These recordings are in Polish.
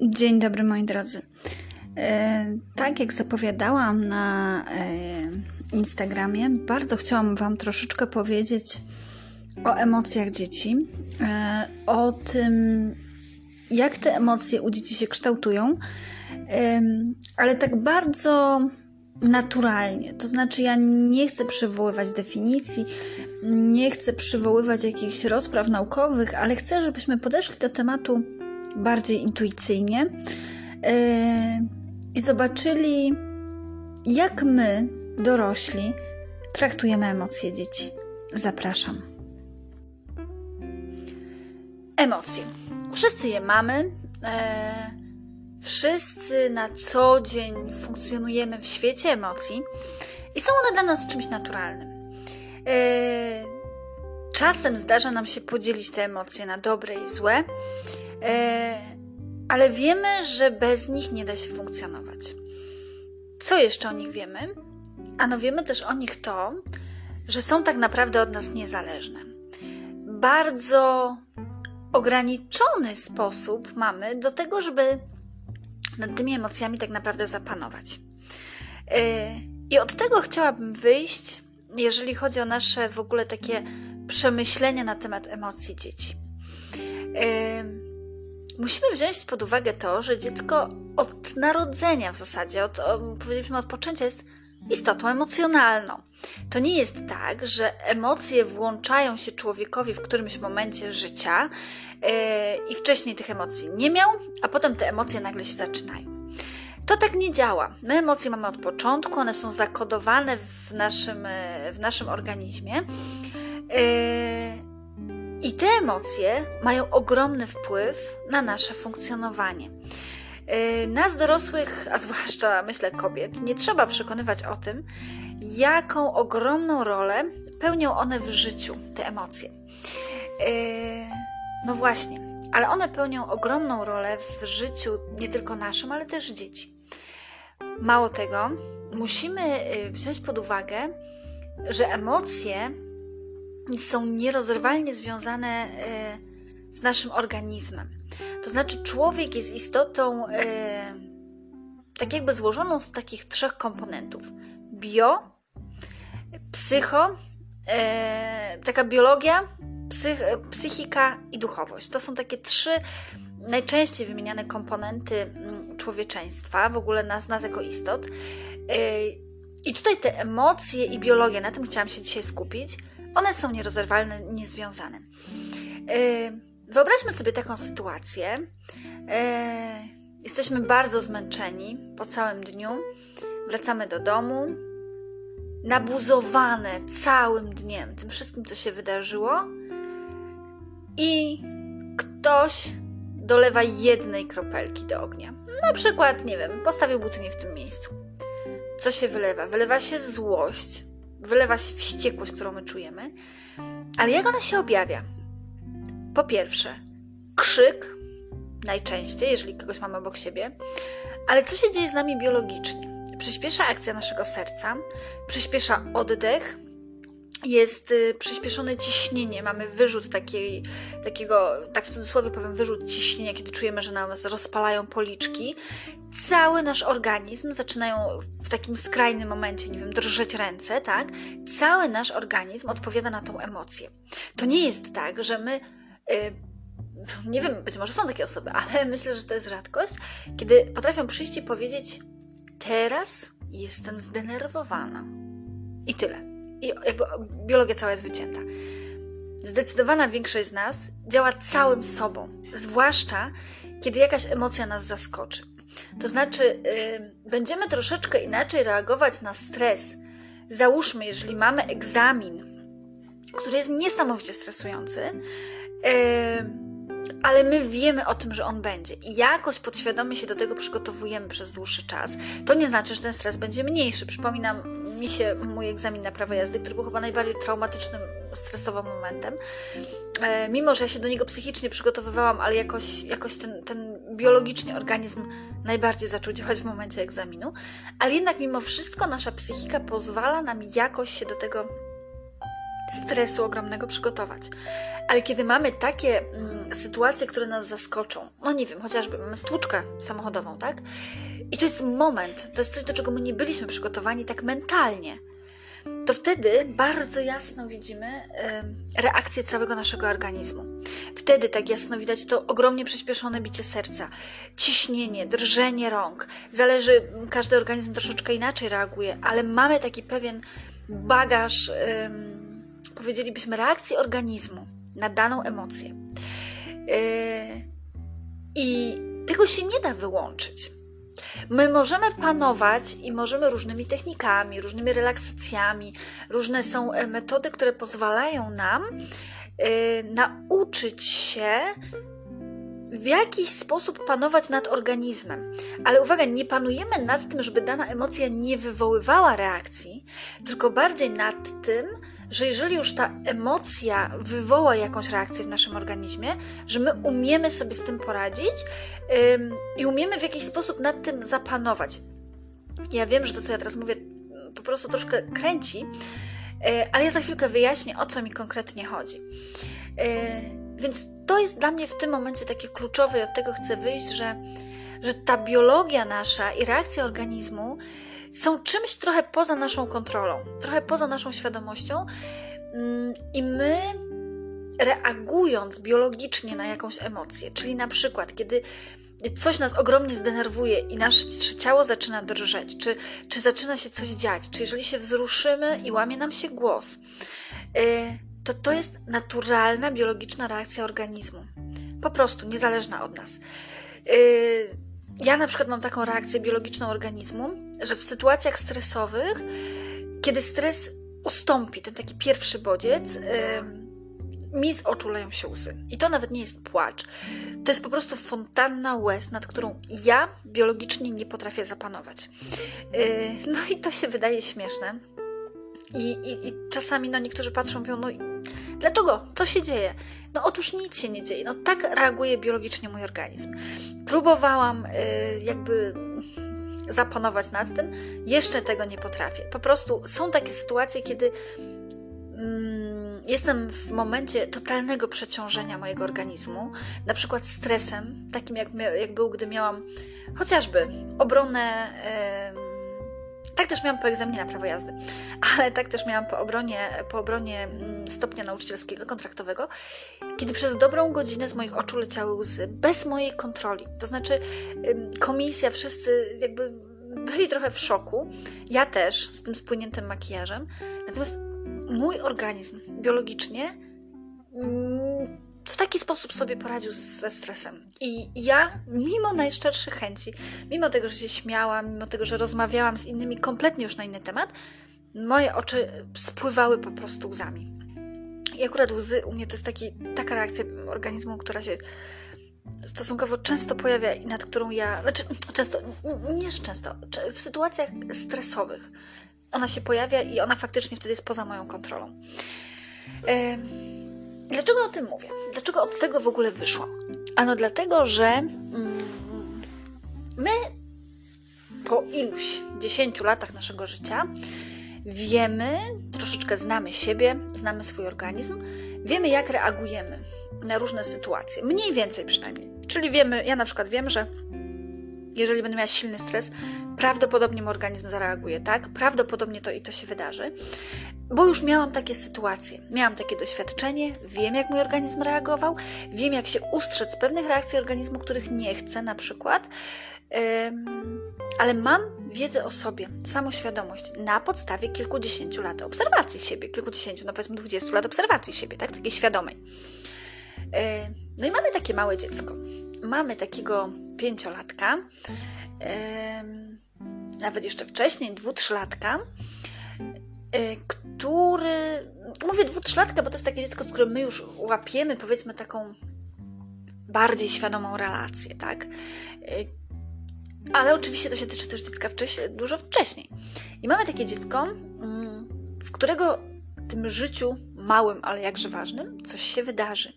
Dzień dobry moi drodzy. E, tak jak zapowiadałam na e, Instagramie, bardzo chciałam Wam troszeczkę powiedzieć o emocjach dzieci, e, o tym, jak te emocje u dzieci się kształtują, ale tak bardzo naturalnie. To znaczy, ja nie chcę przywoływać definicji, nie chcę przywoływać jakichś rozpraw naukowych, ale chcę, żebyśmy podeszli do tematu bardziej intuicyjnie yy, i zobaczyli, jak my, dorośli, traktujemy emocje dzieci. Zapraszam. Emocje. Wszyscy je mamy. E, wszyscy na co dzień funkcjonujemy w świecie emocji i są one dla nas czymś naturalnym. E, czasem zdarza nam się podzielić te emocje na dobre i złe, ale wiemy, że bez nich nie da się funkcjonować. Co jeszcze o nich wiemy? Ano wiemy też o nich to, że są tak naprawdę od nas niezależne. Bardzo ograniczony sposób mamy do tego, żeby nad tymi emocjami tak naprawdę zapanować. E, I od tego chciałabym wyjść, jeżeli chodzi o nasze w ogóle takie przemyślenia na temat emocji dzieci. Musimy wziąć pod uwagę to, że dziecko od narodzenia w zasadzie, od, powiedzmy od poczęcia jest istotą emocjonalną. To nie jest tak, że emocje włączają się człowiekowi w którymś momencie życia yy, i wcześniej tych emocji nie miał, a potem te emocje nagle się zaczynają. To tak nie działa. My emocje mamy od początku, one są zakodowane w naszym, e, w naszym organizmie. Yy, i te emocje mają ogromny wpływ na nasze funkcjonowanie. Y, nas dorosłych, a zwłaszcza myślę kobiet, nie trzeba przekonywać o tym, jaką ogromną rolę pełnią one w życiu, te emocje. Y, no właśnie, ale one pełnią ogromną rolę w życiu nie tylko naszym, ale też dzieci. Mało tego, musimy y, wziąć pod uwagę, że emocje są nierozerwalnie związane e, z naszym organizmem. To znaczy, człowiek jest istotą e, tak jakby złożoną z takich trzech komponentów: bio, psycho, e, taka biologia, psych, psychika i duchowość. To są takie trzy najczęściej wymieniane komponenty mm, człowieczeństwa, w ogóle nas, nas jako istot. I tutaj te emocje i biologia, na tym chciałam się dzisiaj skupić one są nierozerwalne, niezwiązane. Yy, wyobraźmy sobie taką sytuację. Yy, jesteśmy bardzo zmęczeni po całym dniu. Wracamy do domu, nabuzowane całym dniem tym wszystkim, co się wydarzyło, i ktoś dolewa jednej kropelki do ognia. Na przykład, nie wiem, postawił buty nie w tym miejscu. Co się wylewa? Wylewa się złość, wylewa się wściekłość, którą my czujemy. Ale jak ona się objawia? Po pierwsze, krzyk, najczęściej, jeżeli kogoś mamy obok siebie, ale co się dzieje z nami biologicznie? Przyspiesza akcja naszego serca, przyspiesza oddech, jest y, przyspieszone ciśnienie, mamy wyrzut takiej, takiego, tak w cudzysłowie powiem, wyrzut ciśnienia, kiedy czujemy, że nam rozpalają policzki. Cały nasz organizm zaczynają w takim skrajnym momencie, nie wiem, drżeć ręce, tak? Cały nasz organizm odpowiada na tą emocję. To nie jest tak, że my. Yy, nie wiem, być może są takie osoby, ale myślę, że to jest rzadkość, kiedy potrafią przyjść i powiedzieć: Teraz jestem zdenerwowana. I tyle i jakby biologia cała jest wycięta. Zdecydowana większość z nas działa całym sobą, zwłaszcza kiedy jakaś emocja nas zaskoczy. To znaczy, yy, będziemy troszeczkę inaczej reagować na stres. Załóżmy, jeżeli mamy egzamin, który jest niesamowicie stresujący, yy, ale my wiemy o tym, że on będzie i jakoś podświadomie się do tego przygotowujemy przez dłuższy czas. To nie znaczy, że ten stres będzie mniejszy. Przypominam mi się mój egzamin na prawo jazdy, który był chyba najbardziej traumatycznym, stresowym momentem. E, mimo, że ja się do niego psychicznie przygotowywałam, ale jakoś, jakoś ten, ten biologicznie organizm najbardziej zaczął działać w momencie egzaminu. Ale jednak mimo wszystko nasza psychika pozwala nam jakoś się do tego stresu ogromnego przygotować. Ale kiedy mamy takie mm, sytuacje, które nas zaskoczą. No nie wiem, chociażby mamy stłuczkę samochodową, tak? I to jest moment, to jest coś, do czego my nie byliśmy przygotowani tak mentalnie. To wtedy bardzo jasno widzimy y, reakcję całego naszego organizmu. Wtedy tak jasno widać to ogromnie przyspieszone bicie serca, ciśnienie, drżenie rąk. Zależy, każdy organizm troszeczkę inaczej reaguje, ale mamy taki pewien bagaż, y, powiedzielibyśmy, reakcji organizmu na daną emocję. Y, I tego się nie da wyłączyć. My możemy panować i możemy różnymi technikami, różnymi relaksacjami, różne są e, metody, które pozwalają nam yy, nauczyć się w jakiś sposób panować nad organizmem. Ale uwaga, nie panujemy nad tym, żeby dana emocja nie wywoływała reakcji, tylko bardziej nad tym, że jeżeli już ta emocja wywoła jakąś reakcję w naszym organizmie, że my umiemy sobie z tym poradzić i umiemy w jakiś sposób nad tym zapanować. Ja wiem, że to, co ja teraz mówię, po prostu troszkę kręci, yy, ale ja za chwilkę wyjaśnię, o co mi konkretnie chodzi. Yy, więc to jest dla mnie w tym momencie takie kluczowe i od tego chcę wyjść, że, że ta biologia nasza i reakcja organizmu są czymś trochę poza naszą kontrolą, trochę poza naszą świadomością mm, i my reagując biologicznie na jakąś emocję, czyli na przykład, kiedy coś nas ogromnie zdenerwuje i nasze ciało zaczyna drżeć, czy, czy zaczyna się coś dziać, czy jeżeli się wzruszymy i łamie nam się głos, y, to to jest naturalna biologiczna reakcja organizmu. Po prostu niezależna od nas. Ja na przykład mam taką reakcję biologiczną organizmu, że w sytuacjach stresowych, kiedy stres ustąpi, ten taki pierwszy bodziec, yy, mi z oczu leją się łzy. I to nawet nie jest płacz. To jest po prostu fontanna łez, nad którą ja biologicznie nie potrafię zapanować. Yy, no i to się wydaje śmieszne. I, i, I, czasami no, niektórzy patrzą, mówią, no dlaczego? Co się dzieje? No otóż nic się nie dzieje. No tak reaguje biologicznie mój organizm. Próbowałam y, jakby zapanować nad tym, jeszcze tego nie potrafię. Po prostu są takie sytuacje, kiedy mm, jestem w momencie totalnego przeciążenia mojego organizmu, na przykład stresem, takim jak, jak był, gdy miałam chociażby obronę. Y, tak też miałam po egzaminie na prawo jazdy, ale tak też miałam po obronie, po obronie mm, stopnia nauczycielskiego, kontraktowego, kiedy przez dobrą godzinę z moich oczu leciały łzy, bez mojej kontroli. To znaczy, komisja, wszyscy jakby byli trochę w szoku. Ja też z tym spłyniętym makijażem. Natomiast mój organizm biologicznie w taki sposób sobie poradził ze stresem. I ja, mimo najszczerszych chęci, mimo tego, że się śmiałam, mimo tego, że rozmawiałam z innymi kompletnie już na inny temat, moje oczy spływały po prostu łzami. I akurat łzy u mnie to jest taki, taka reakcja organizmu, która się stosunkowo często pojawia i nad którą ja, znaczy często, nie że często, w sytuacjach stresowych ona się pojawia i ona faktycznie wtedy jest poza moją kontrolą. Dlaczego o tym mówię? Dlaczego od tego w ogóle wyszłam? Ano dlatego, że mm, my po iluś dziesięciu latach naszego życia wiemy, troszeczkę znamy siebie, znamy swój organizm, wiemy jak reagujemy na różne sytuacje. Mniej więcej przynajmniej. Czyli wiemy, ja na przykład wiem, że jeżeli będę miała silny stres, prawdopodobnie mój organizm zareaguje, tak? Prawdopodobnie to i to się wydarzy, bo już miałam takie sytuacje, miałam takie doświadczenie, wiem jak mój organizm reagował, wiem jak się ustrzec pewnych reakcji organizmu, których nie chcę na przykład, ale mam wiedzę o sobie, samoświadomość na podstawie kilkudziesięciu lat obserwacji siebie, kilkudziesięciu, no powiedzmy dwudziestu lat obserwacji siebie, tak? Takiej świadomej. No i mamy takie małe dziecko. Mamy takiego pięciolatka, nawet jeszcze wcześniej, dwu, trzylatka, e, który, mówię dwu, trzylatka, bo to jest takie dziecko, z którym my już łapiemy, powiedzmy, taką bardziej świadomą relację, tak? E, ale oczywiście to się tyczy też dziecka wcześniej, dużo wcześniej. I mamy takie dziecko, mm, w którego tym życiu małym, ale jakże ważnym, coś się wydarzy.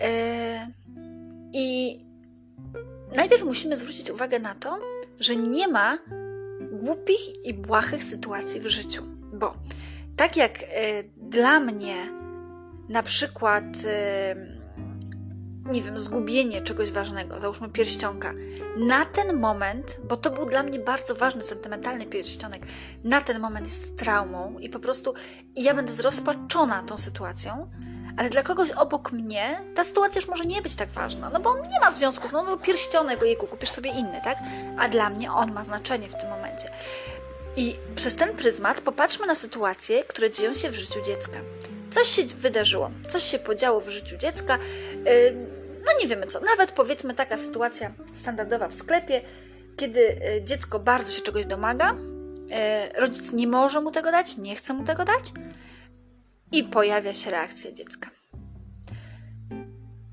E, I najpierw musimy zwrócić uwagę na to, że nie ma głupich i błahych sytuacji w życiu, bo tak jak e, dla mnie na przykład e, nie wiem, zgubienie czegoś ważnego, załóżmy pierścionka, na ten moment, bo to był dla mnie bardzo ważny, sentymentalny pierścionek, na ten moment jest traumą i po prostu ja będę zrozpaczona tą sytuacją, ale dla kogoś obok mnie ta sytuacja już może nie być tak ważna, no bo on nie ma związku z no, no pierścionek, jego kupisz sobie inny, tak? A dla mnie on ma znaczenie w tym momencie. I przez ten pryzmat popatrzmy na sytuacje, które dzieją się w życiu dziecka. Coś się wydarzyło, coś się podziało w życiu dziecka, yy, no nie wiemy co, nawet powiedzmy taka sytuacja standardowa w sklepie, kiedy yy, dziecko bardzo się czegoś domaga, yy, rodzic nie może mu tego dać, nie chce mu tego dać i pojawia się reakcja dziecka.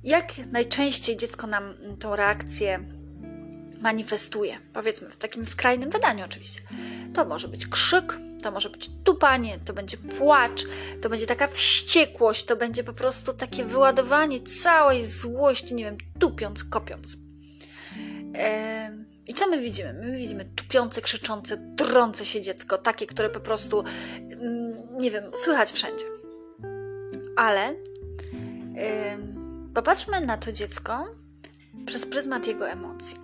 Jak najczęściej dziecko nam tą reakcję manifestuje, powiedzmy w takim skrajnym wydaniu oczywiście. To może być krzyk, to może być tupanie, to będzie płacz, to będzie taka wściekłość, to będzie po prostu takie wyładowanie całej złości, nie wiem, tupiąc, kopiąc. I co my widzimy? My widzimy tupiące, krzyczące, drące się dziecko, takie, które po prostu, mm, nie wiem, słychać wszędzie. Ale popatrzmy na to dziecko przez pryzmat jego emocji.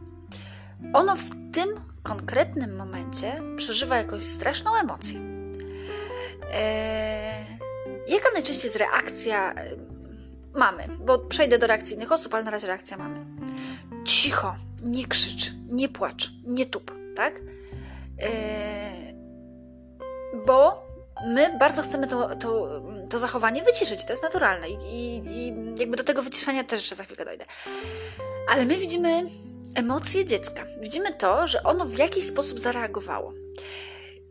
Ono w tym konkretnym momencie przeżywa jakąś straszną emocję. Eee, jaka najczęściej jest reakcja e, mamy? Bo przejdę do reakcji innych osób, ale na razie reakcja mamy. Cicho, nie krzycz, nie płacz, nie tup, tak? Eee, bo my bardzo chcemy to, to, to zachowanie wyciszyć, to jest naturalne I, i, i jakby do tego wyciszania też jeszcze za chwilkę dojdę. Ale my widzimy emocje dziecka. Widzimy to, że ono w jakiś sposób zareagowało.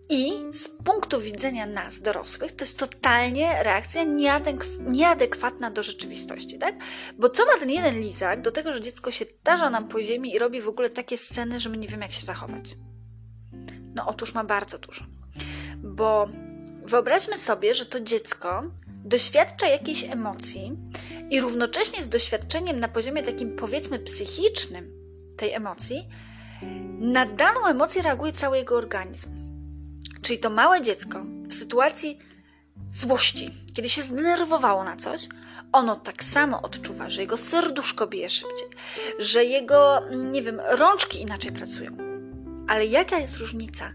I z punktu widzenia nas, dorosłych, to jest totalnie reakcja nieadekwatna do rzeczywistości, tak? Bo co ma ten jeden lizak do tego, że dziecko się tarza nam po ziemi i robi w ogóle takie sceny, że my nie wiemy, jak się zachować? No otóż ma bardzo dużo. Bo wyobraźmy sobie, że to dziecko doświadcza jakiejś emocji i równocześnie z doświadczeniem na poziomie takim powiedzmy psychicznym tej emocji, na daną emocję reaguje cały jego organizm. Czyli to małe dziecko w sytuacji złości, kiedy się zdenerwowało na coś, ono tak samo odczuwa, że jego serduszko bije szybciej, że jego, nie wiem, rączki inaczej pracują. Ale jaka jest różnica?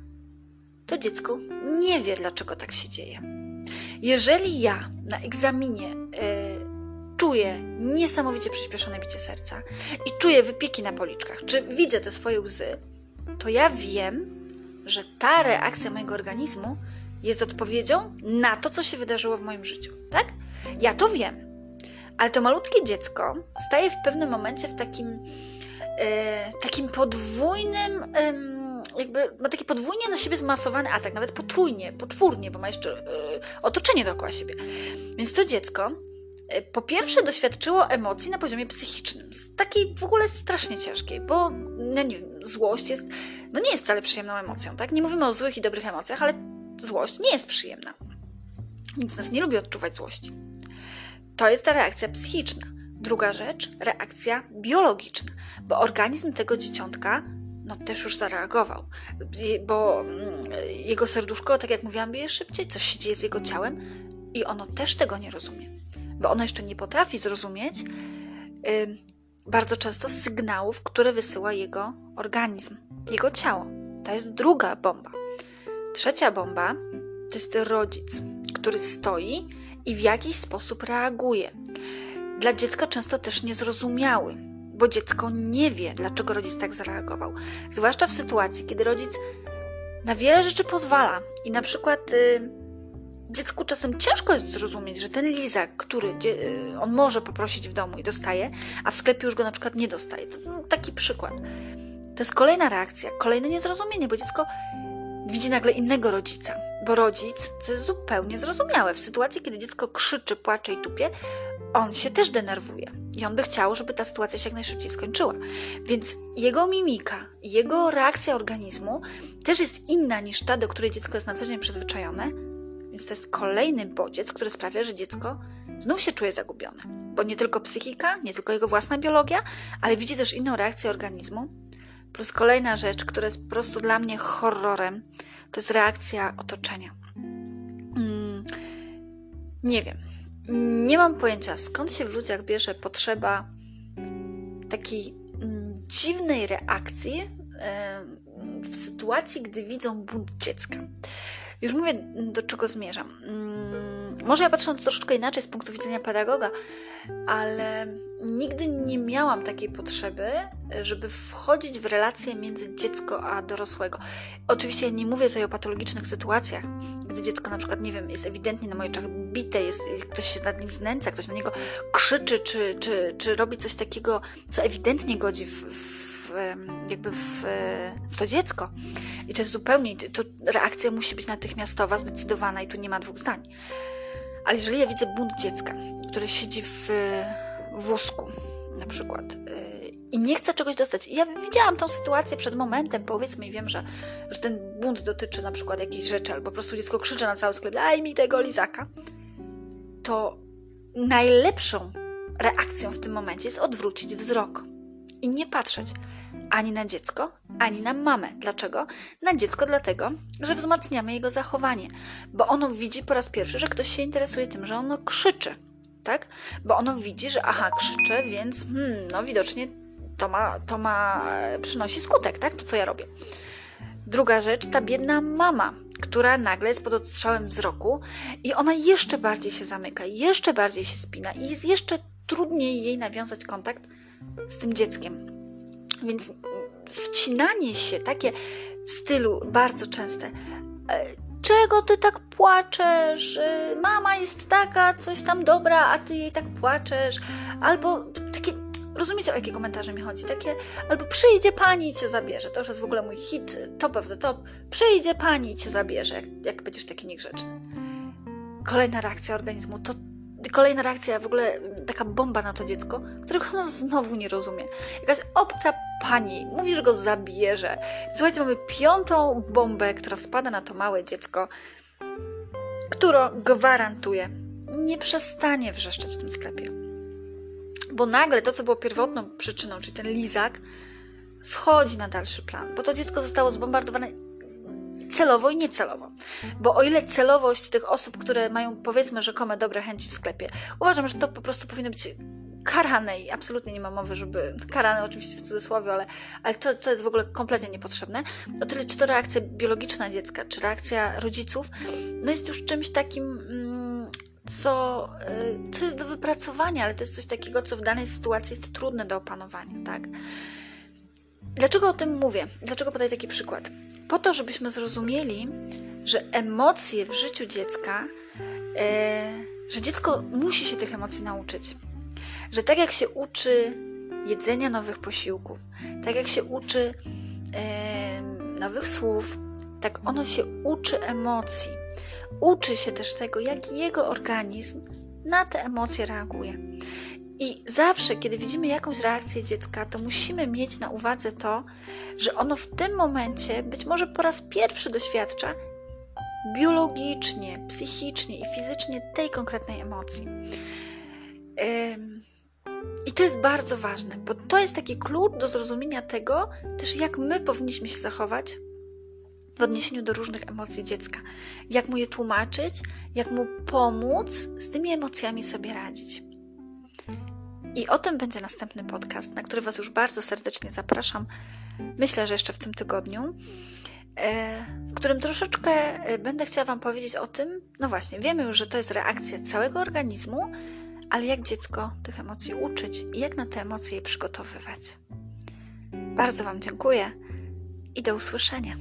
To dziecko nie wie, dlaczego tak się dzieje. Jeżeli ja na egzaminie yy, czuję niesamowicie przyspieszone bicie serca i czuję wypieki na policzkach, czy widzę te swoje łzy, to ja wiem, że ta reakcja mojego organizmu jest odpowiedzią na to, co się wydarzyło w moim życiu, tak? Ja to wiem. Ale to malutkie dziecko staje w pewnym momencie w takim, e, takim podwójnym, e, jakby ma taki podwójnie na siebie zmasowany atak, nawet potrójnie, poczwórnie, bo ma jeszcze e, otoczenie dookoła siebie. Więc to dziecko E, po pierwsze doświadczyło emocji na poziomie psychicznym, takiej w ogóle strasznie ciężkiej, bo no nie wiem, złość jest, no nie jest wcale przyjemną emocją, tak? Nie mówimy o złych i dobrych emocjach, ale złość nie jest przyjemna. Nic nas nie lubi odczuwać złości. To jest ta reakcja psychiczna. Druga rzecz, reakcja biologiczna, bo organizm tego dzieciątka no też już zareagował, bo mm, jego serduszko, tak jak mówiłam, bije szybciej, coś się dzieje z jego ciałem i ono też tego nie rozumie bo ono jeszcze nie potrafi zrozumieć bardzo często sygnałów, które wysyła jego organizm, jego ciało. To jest druga bomba. Trzecia bomba to jest rodzic, który stoi i w jakiś sposób reaguje. Dla dziecka często też niezrozumiały, bo dziecko nie wie, dlaczego rodzic tak zareagował. Zwłaszcza w sytuacji, kiedy rodzic na wiele rzeczy pozwala i na przykład. Yy, dziecku czasem ciężko jest zrozumieć, że ten lizak, który y, on może poprosić w domu i dostaje, a w sklepie już go na przykład nie dostaje. To no, taki przykład. To jest kolejna reakcja, kolejne niezrozumienie, bo dziecko widzi nagle innego rodzica, bo rodzic, co jest zupełnie zrozumiałe, w sytuacji, kiedy dziecko krzyczy, płacze i tupie, on się też denerwuje i on by chciał, żeby ta sytuacja się jak najszybciej skończyła. Więc jego mimika, jego reakcja organizmu też jest inna niż ta, do której dziecko jest na co dzień przyzwyczajone, więc to jest kolejny bodziec, który sprawia, że dziecko znów się czuje zagubione. Bo nie tylko psychika, nie tylko jego własna biologia, ale widzi też inną reakcję organizmu. Plus kolejna rzecz, która jest po prostu dla mnie horrorem, to jest reakcja otoczenia. Mm, nie wiem. Nie mam pojęcia, skąd się w ludziach bierze potrzeba takiej mm, dziwnej reakcji w sytuacji, gdy widzą bunt dziecka. Już mówię, do czego zmierzam. Może ja patrzę na to troszeczkę inaczej z punktu widzenia pedagoga, ale nigdy nie miałam takiej potrzeby, żeby wchodzić w relacje między dziecko a dorosłego. Oczywiście nie mówię tutaj o patologicznych sytuacjach, gdy dziecko na przykład, nie wiem, jest ewidentnie na moich oczach bite, jest, ktoś się nad nim znęca, ktoś na niego krzyczy, czy, czy, czy robi coś takiego, co ewidentnie godzi w, w jakby w, w, to dziecko. I to jest zupełnie, to reakcja musi być natychmiastowa, zdecydowana i tu nie ma dwóch zdań. Ale jeżeli ja widzę bunt dziecka, które siedzi w wózku na przykład yy, i nie chce czegoś dostać. I ja widziałam tą sytuację przed momentem, powiedzmy, i wiem, że, że ten bunt dotyczy na przykład jakiejś rzeczy, albo po prostu dziecko krzyczy na cały sklep, daj mi tego lizaka. To najlepszą reakcją w tym momencie jest odwrócić wzrok i nie patrzeć ani na dziecko, ani na mamę. Dlaczego? Na dziecko dlatego, że wzmacniamy jego zachowanie, bo ono widzi po raz pierwszy, że ktoś się interesuje tym, że ono krzyczy, tak? Bo ono widzi, że aha, krzyczę, więc hmm, no widocznie to ma, to ma, przynosi skutek, tak? To, co ja robię. Druga rzecz, ta biedna mama, która nagle jest pod odstrzałem wzroku i ona jeszcze bardziej się zamyka, jeszcze bardziej się spina i jest jeszcze trudniej jej nawiązać kontakt z tym dzieckiem. Więc wcinanie się, takie w stylu bardzo częste, e, czego ty tak płaczesz? E, mama jest taka, coś tam dobra, a ty jej tak płaczesz. Albo takie, rozumiecie o jakie komentarze mi chodzi? Takie, albo przyjdzie pani i cię zabierze. To już jest w ogóle mój hit, top of the top. Przyjdzie pani i cię zabierze, jak, jak będziesz taki niegrzeczny. Kolejna reakcja organizmu to kolejna reakcja, w ogóle taka bomba na to dziecko, którego ono znowu nie rozumie. Jakaś obca pani mówi, że go zabierze. Słuchajcie, mamy piątą bombę, która spada na to małe dziecko, które gwarantuje, nie przestanie wrzeszczeć w tym sklepie. Bo nagle to, co było pierwotną przyczyną, czyli ten lizak, schodzi na dalszy plan, bo to dziecko zostało zbombardowane celowo i niecelowo. Bo o ile celowość tych osób, które mają powiedzmy rzekome dobre chęci w sklepie, uważam, że to po prostu powinno być karane i absolutnie nie ma mowy, żeby karane oczywiście w cudzysłowie, ale, ale to, to jest w ogóle kompletnie niepotrzebne. O tyle, czy to reakcja biologiczna dziecka, czy reakcja rodziców, no jest już czymś takim, mm, co, y, co jest do wypracowania, ale to jest coś takiego, co w danej sytuacji jest trudne do opanowania, tak? Dlaczego o tym mówię? Dlaczego podaję taki przykład? Po to, żebyśmy zrozumieli, że emocje w życiu dziecka, e, że dziecko musi się tych emocji nauczyć. Że tak jak się uczy jedzenia nowych posiłków, tak jak się uczy e, nowych słów, tak ono się uczy emocji. Uczy się też tego, jak jego organizm na te emocje reaguje. I zawsze, kiedy widzimy jakąś reakcję dziecka, to musimy mieć na uwadze to, że ono w tym momencie być może po raz pierwszy doświadcza biologicznie, psychicznie i fizycznie tej konkretnej emocji. I to jest bardzo ważne, bo to jest taki klucz do zrozumienia tego, też jak my powinniśmy się zachować w odniesieniu do różnych emocji dziecka. Jak mu je tłumaczyć, jak mu pomóc z tymi emocjami sobie radzić. I o tym będzie następny podcast, na który Was już bardzo serdecznie zapraszam. Myślę, że jeszcze w tym tygodniu, e, w którym troszeczkę e, będę chciała Wam powiedzieć o tym, no właśnie, wiemy już, że to jest reakcja całego organizmu, ale jak dziecko tych emocji uczyć i jak na te emocje je przygotowywać. Bardzo Wam dziękuję i do usłyszenia.